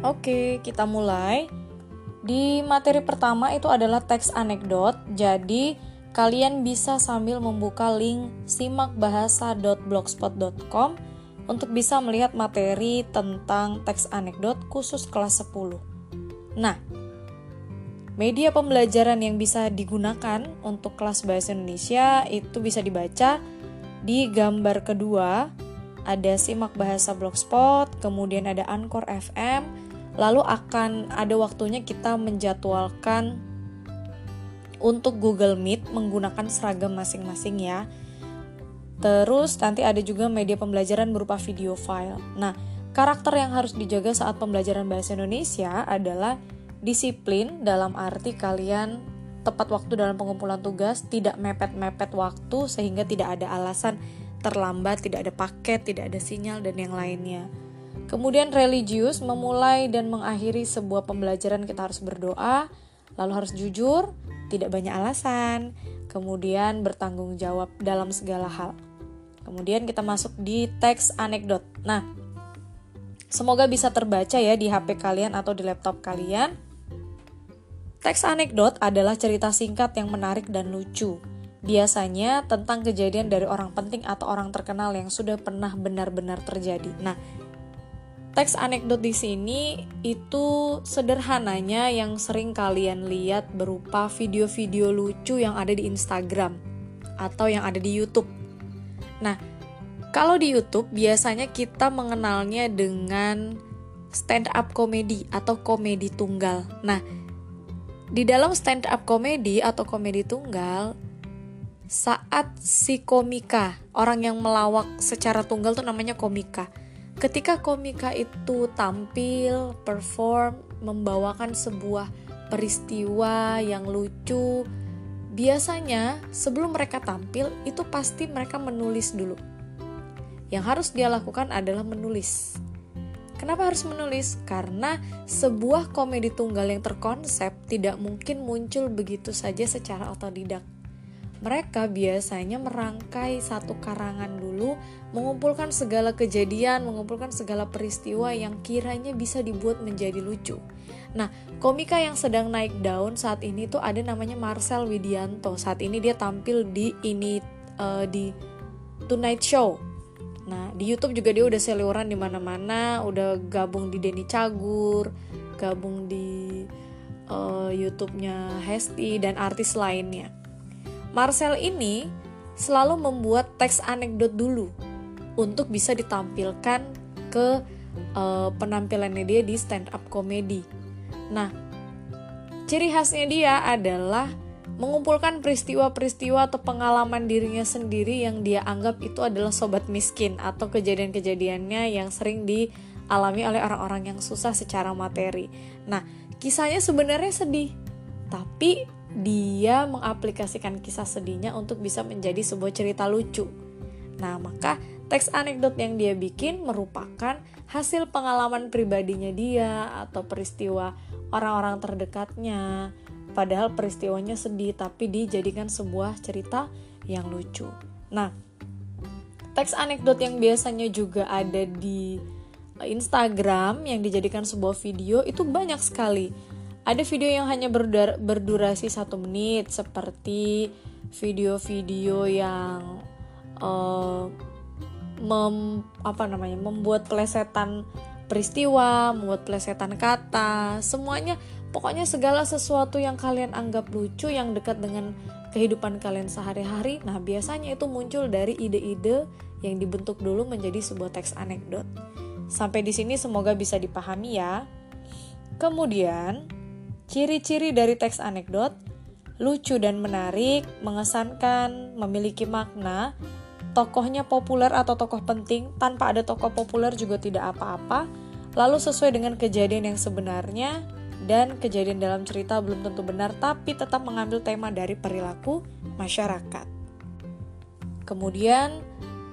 Oke, kita mulai. Di materi pertama itu adalah teks anekdot. Jadi, kalian bisa sambil membuka link simakbahasa.blogspot.com untuk bisa melihat materi tentang teks anekdot khusus kelas 10. Nah, media pembelajaran yang bisa digunakan untuk kelas bahasa Indonesia itu bisa dibaca di gambar kedua ada simak bahasa blogspot, kemudian ada Anchor FM, lalu akan ada waktunya kita menjadwalkan untuk Google Meet menggunakan seragam masing-masing ya. Terus nanti ada juga media pembelajaran berupa video file. Nah, karakter yang harus dijaga saat pembelajaran bahasa Indonesia adalah disiplin dalam arti kalian tepat waktu dalam pengumpulan tugas, tidak mepet-mepet waktu sehingga tidak ada alasan terlambat, tidak ada paket, tidak ada sinyal dan yang lainnya. Kemudian religius memulai dan mengakhiri sebuah pembelajaran kita harus berdoa, lalu harus jujur, tidak banyak alasan, kemudian bertanggung jawab dalam segala hal. Kemudian kita masuk di teks anekdot. Nah, semoga bisa terbaca ya di HP kalian atau di laptop kalian. Teks anekdot adalah cerita singkat yang menarik dan lucu. Biasanya tentang kejadian dari orang penting atau orang terkenal yang sudah pernah benar-benar terjadi. Nah, Teks anekdot di sini itu sederhananya yang sering kalian lihat berupa video-video lucu yang ada di Instagram atau yang ada di YouTube. Nah, kalau di YouTube biasanya kita mengenalnya dengan stand up comedy atau komedi tunggal. Nah, di dalam stand up comedy atau komedi tunggal saat si komika, orang yang melawak secara tunggal tuh namanya komika Ketika komika itu tampil, perform, membawakan sebuah peristiwa yang lucu, biasanya sebelum mereka tampil itu pasti mereka menulis dulu. Yang harus dia lakukan adalah menulis. Kenapa harus menulis? Karena sebuah komedi tunggal yang terkonsep tidak mungkin muncul begitu saja secara otodidak mereka biasanya merangkai satu karangan dulu, mengumpulkan segala kejadian, mengumpulkan segala peristiwa yang kiranya bisa dibuat menjadi lucu. Nah, komika yang sedang naik daun saat ini tuh ada namanya Marcel Widianto. Saat ini dia tampil di ini uh, di Tonight Show. Nah, di YouTube juga dia udah seliuran di mana-mana, udah gabung di Denny Cagur, gabung di uh, YouTube-nya Hesti dan artis lainnya. Marcel ini selalu membuat teks anekdot dulu untuk bisa ditampilkan ke uh, penampilannya dia di stand up comedy. Nah, ciri khasnya dia adalah mengumpulkan peristiwa-peristiwa atau pengalaman dirinya sendiri yang dia anggap itu adalah sobat miskin atau kejadian-kejadiannya yang sering dialami oleh orang-orang yang susah secara materi. Nah, kisahnya sebenarnya sedih, tapi dia mengaplikasikan kisah sedihnya untuk bisa menjadi sebuah cerita lucu. Nah, maka teks anekdot yang dia bikin merupakan hasil pengalaman pribadinya dia atau peristiwa orang-orang terdekatnya. Padahal peristiwanya sedih tapi dijadikan sebuah cerita yang lucu. Nah, teks anekdot yang biasanya juga ada di Instagram yang dijadikan sebuah video itu banyak sekali ada video yang hanya berdurasi satu menit seperti video-video yang uh, mem, apa namanya membuat pelesetan peristiwa, membuat pelesetan kata, semuanya pokoknya segala sesuatu yang kalian anggap lucu yang dekat dengan kehidupan kalian sehari-hari. Nah, biasanya itu muncul dari ide-ide yang dibentuk dulu menjadi sebuah teks anekdot. Sampai di sini semoga bisa dipahami ya. Kemudian, Ciri-ciri dari teks anekdot lucu dan menarik, mengesankan, memiliki makna, tokohnya populer atau tokoh penting, tanpa ada tokoh populer juga tidak apa-apa, lalu sesuai dengan kejadian yang sebenarnya, dan kejadian dalam cerita belum tentu benar, tapi tetap mengambil tema dari perilaku masyarakat. Kemudian,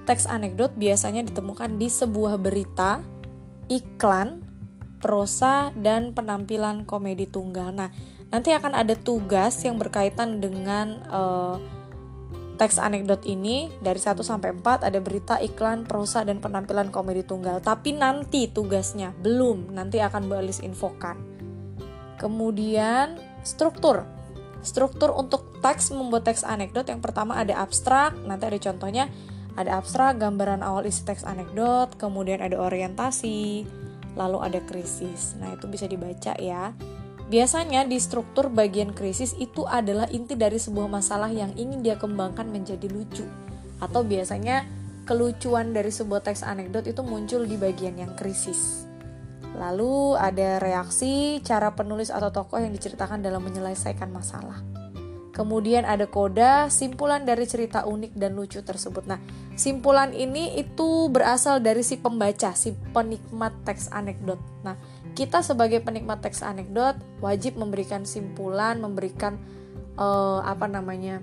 teks anekdot biasanya ditemukan di sebuah berita, iklan, prosa, dan penampilan komedi tunggal. Nah, nanti akan ada tugas yang berkaitan dengan uh, teks anekdot ini dari 1 sampai 4 ada berita, iklan, prosa dan penampilan komedi tunggal. Tapi nanti tugasnya belum, nanti akan Bu Elis infokan. Kemudian struktur. Struktur untuk teks membuat teks anekdot yang pertama ada abstrak, nanti ada contohnya ada abstrak, gambaran awal isi teks anekdot, kemudian ada orientasi, lalu ada krisis. Nah, itu bisa dibaca ya. Biasanya di struktur bagian krisis itu adalah inti dari sebuah masalah yang ingin dia kembangkan menjadi lucu. Atau biasanya kelucuan dari sebuah teks anekdot itu muncul di bagian yang krisis. Lalu ada reaksi, cara penulis atau tokoh yang diceritakan dalam menyelesaikan masalah. Kemudian ada koda, simpulan dari cerita unik dan lucu tersebut. Nah, simpulan ini itu berasal dari si pembaca, si penikmat teks anekdot. Nah, kita sebagai penikmat teks anekdot wajib memberikan simpulan, memberikan uh, apa namanya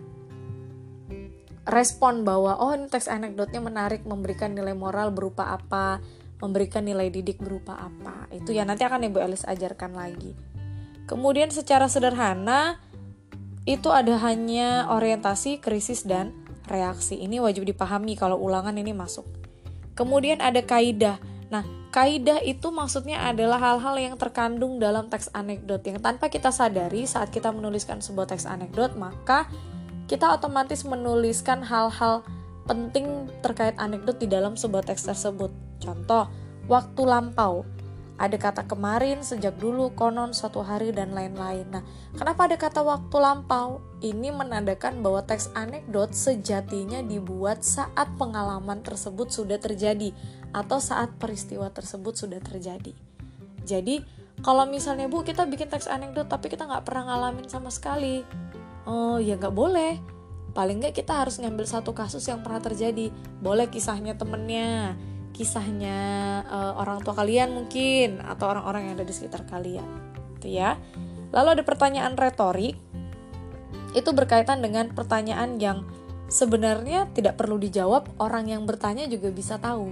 respon bahwa oh ini teks anekdotnya menarik, memberikan nilai moral berupa apa, memberikan nilai didik berupa apa. Itu ya nanti akan Ibu Elis ajarkan lagi. Kemudian secara sederhana itu ada hanya orientasi, krisis dan reaksi. Ini wajib dipahami kalau ulangan ini masuk. Kemudian ada kaidah. Nah, Kaidah itu maksudnya adalah hal-hal yang terkandung dalam teks anekdot yang tanpa kita sadari saat kita menuliskan sebuah teks anekdot maka kita otomatis menuliskan hal-hal penting terkait anekdot di dalam sebuah teks tersebut. Contoh, waktu lampau ada kata kemarin, sejak dulu, konon, suatu hari, dan lain-lain. Nah, kenapa ada kata waktu lampau? Ini menandakan bahwa teks anekdot sejatinya dibuat saat pengalaman tersebut sudah terjadi atau saat peristiwa tersebut sudah terjadi. Jadi, kalau misalnya Bu, kita bikin teks anekdot tapi kita nggak pernah ngalamin sama sekali. Oh, ya nggak boleh. Paling nggak kita harus ngambil satu kasus yang pernah terjadi. Boleh kisahnya temennya, kisahnya uh, orang tua kalian mungkin atau orang-orang yang ada di sekitar kalian gitu ya. Lalu ada pertanyaan retorik. Itu berkaitan dengan pertanyaan yang sebenarnya tidak perlu dijawab orang yang bertanya juga bisa tahu.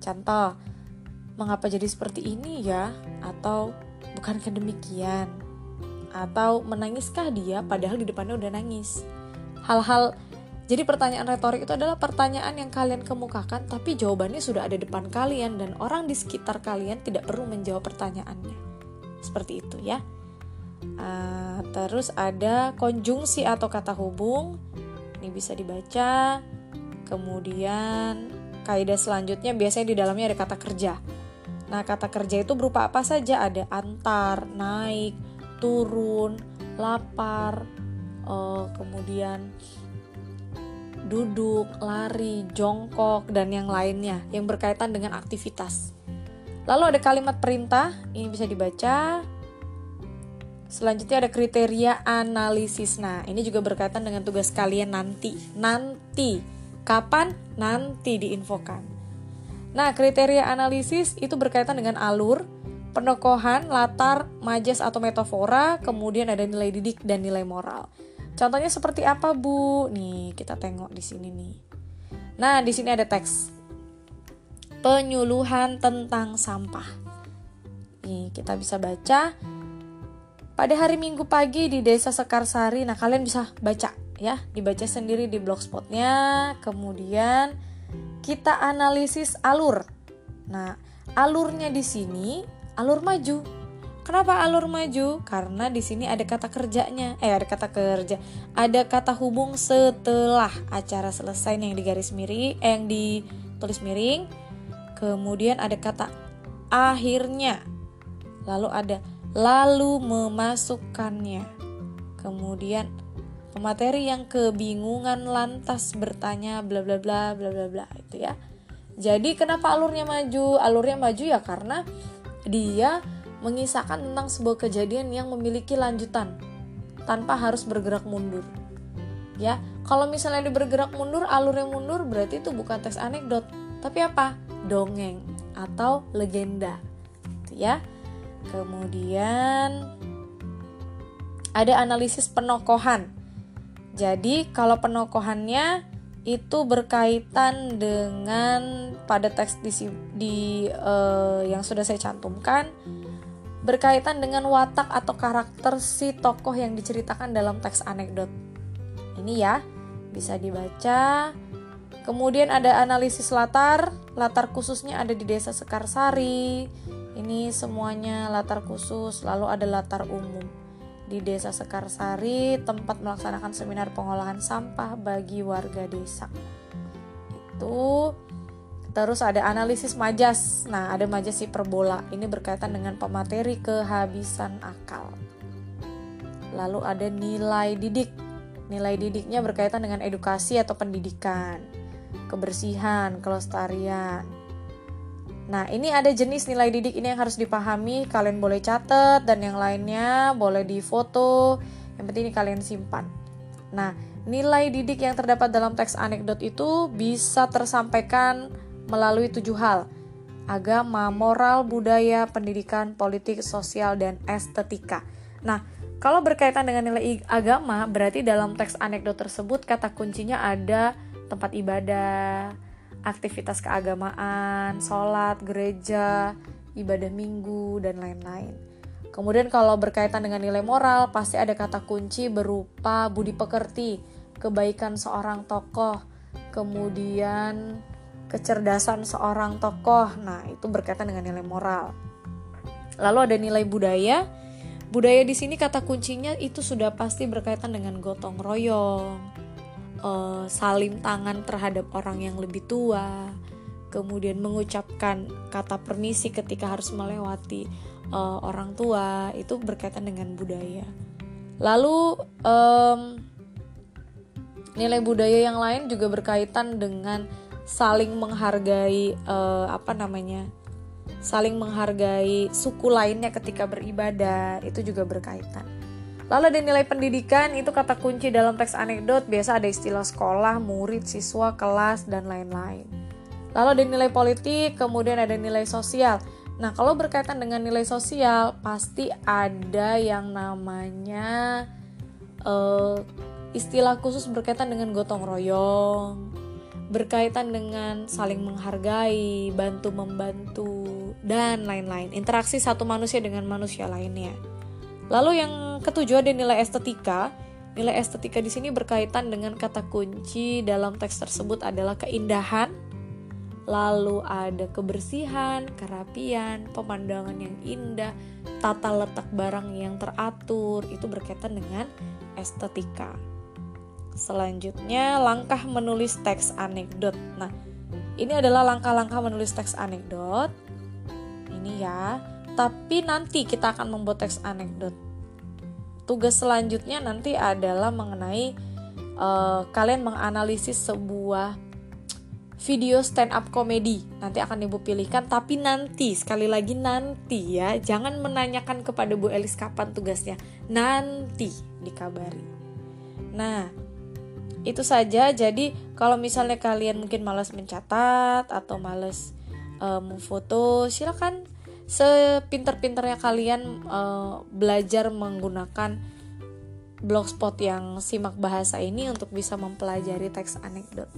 Contoh mengapa jadi seperti ini ya? Atau bukan demikian? Atau menangiskah dia padahal di depannya udah nangis? Hal-hal jadi pertanyaan retorik itu adalah pertanyaan yang kalian kemukakan tapi jawabannya sudah ada depan kalian dan orang di sekitar kalian tidak perlu menjawab pertanyaannya. Seperti itu ya. Uh, terus ada konjungsi atau kata hubung. Ini bisa dibaca. Kemudian kaidah selanjutnya biasanya di dalamnya ada kata kerja. Nah, kata kerja itu berupa apa saja? Ada antar, naik, turun, lapar, uh, kemudian duduk, lari, jongkok, dan yang lainnya yang berkaitan dengan aktivitas. Lalu ada kalimat perintah, ini bisa dibaca. Selanjutnya ada kriteria analisis. Nah, ini juga berkaitan dengan tugas kalian nanti. Nanti. Kapan? Nanti diinfokan. Nah, kriteria analisis itu berkaitan dengan alur, penokohan, latar, majas atau metafora, kemudian ada nilai didik dan nilai moral. Contohnya seperti apa, Bu? Nih, kita tengok di sini nih. Nah, di sini ada teks. Penyuluhan tentang sampah. Nih, kita bisa baca. Pada hari Minggu pagi di Desa Sekarsari, nah kalian bisa baca ya, dibaca sendiri di blogspotnya. Kemudian kita analisis alur. Nah, alurnya di sini alur maju Kenapa alur maju? Karena di sini ada kata kerjanya. Eh, ada kata kerja. Ada kata hubung setelah acara selesai yang digaris miring, eh, yang ditulis miring. Kemudian ada kata akhirnya. Lalu ada lalu memasukkannya. Kemudian pemateri yang kebingungan lantas bertanya bla bla bla bla bla bla itu ya. Jadi kenapa alurnya maju? Alurnya maju ya karena dia mengisahkan tentang sebuah kejadian yang memiliki lanjutan tanpa harus bergerak mundur. Ya, kalau misalnya dia bergerak mundur, alurnya mundur berarti itu bukan teks anekdot, tapi apa? Dongeng atau legenda. Gitu ya. Kemudian ada analisis penokohan. Jadi, kalau penokohannya itu berkaitan dengan pada teks di, di uh, yang sudah saya cantumkan berkaitan dengan watak atau karakter si tokoh yang diceritakan dalam teks anekdot. Ini ya. bisa dibaca. Kemudian ada analisis latar, latar khususnya ada di Desa Sekarsari. Ini semuanya latar khusus, lalu ada latar umum. Di Desa Sekarsari, tempat melaksanakan seminar pengolahan sampah bagi warga desa. Itu Terus ada analisis majas. Nah, ada majas hiperbola. Ini berkaitan dengan pemateri kehabisan akal. Lalu ada nilai didik. Nilai didiknya berkaitan dengan edukasi atau pendidikan, kebersihan, kelestarian. Nah, ini ada jenis nilai didik ini yang harus dipahami. Kalian boleh catat dan yang lainnya boleh difoto. Yang penting ini kalian simpan. Nah, nilai didik yang terdapat dalam teks anekdot itu bisa tersampaikan melalui tujuh hal, agama, moral, budaya, pendidikan, politik, sosial, dan estetika. Nah, kalau berkaitan dengan nilai agama, berarti dalam teks anekdot tersebut kata kuncinya ada tempat ibadah, aktivitas keagamaan, sholat, gereja, ibadah minggu, dan lain-lain. Kemudian kalau berkaitan dengan nilai moral, pasti ada kata kunci berupa budi pekerti, kebaikan seorang tokoh, kemudian kecerdasan seorang tokoh. Nah, itu berkaitan dengan nilai moral. Lalu ada nilai budaya. Budaya di sini kata kuncinya itu sudah pasti berkaitan dengan gotong royong, uh, salim tangan terhadap orang yang lebih tua, kemudian mengucapkan kata permisi ketika harus melewati uh, orang tua, itu berkaitan dengan budaya. Lalu um, nilai budaya yang lain juga berkaitan dengan saling menghargai uh, apa namanya saling menghargai suku lainnya ketika beribadah itu juga berkaitan. Lalu ada nilai pendidikan itu kata kunci dalam teks anekdot biasa ada istilah sekolah murid siswa kelas dan lain-lain. Lalu ada nilai politik kemudian ada nilai sosial. Nah kalau berkaitan dengan nilai sosial pasti ada yang namanya uh, istilah khusus berkaitan dengan gotong royong berkaitan dengan saling menghargai, bantu membantu, dan lain-lain. Interaksi satu manusia dengan manusia lainnya. Lalu yang ketujuh ada nilai estetika. Nilai estetika di sini berkaitan dengan kata kunci dalam teks tersebut adalah keindahan, lalu ada kebersihan, kerapian, pemandangan yang indah, tata letak barang yang teratur, itu berkaitan dengan estetika. Selanjutnya, langkah menulis teks anekdot. Nah, ini adalah langkah-langkah menulis teks anekdot. Ini ya. Tapi nanti kita akan membuat teks anekdot. Tugas selanjutnya nanti adalah mengenai uh, kalian menganalisis sebuah video stand up comedy. Nanti akan Ibu pilihkan, tapi nanti sekali lagi nanti ya. Jangan menanyakan kepada Bu Elis kapan tugasnya. Nanti dikabari. Nah, itu saja. Jadi kalau misalnya kalian mungkin malas mencatat atau malas uh, memfoto silakan sepinter-pinternya kalian uh, belajar menggunakan blogspot yang simak bahasa ini untuk bisa mempelajari teks anekdot.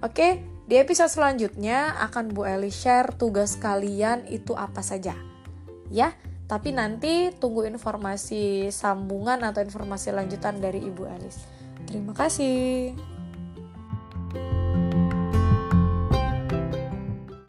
Oke di episode selanjutnya akan Bu Eli share tugas kalian itu apa saja. Ya tapi nanti tunggu informasi sambungan atau informasi lanjutan dari Ibu Elis. Terima kasih.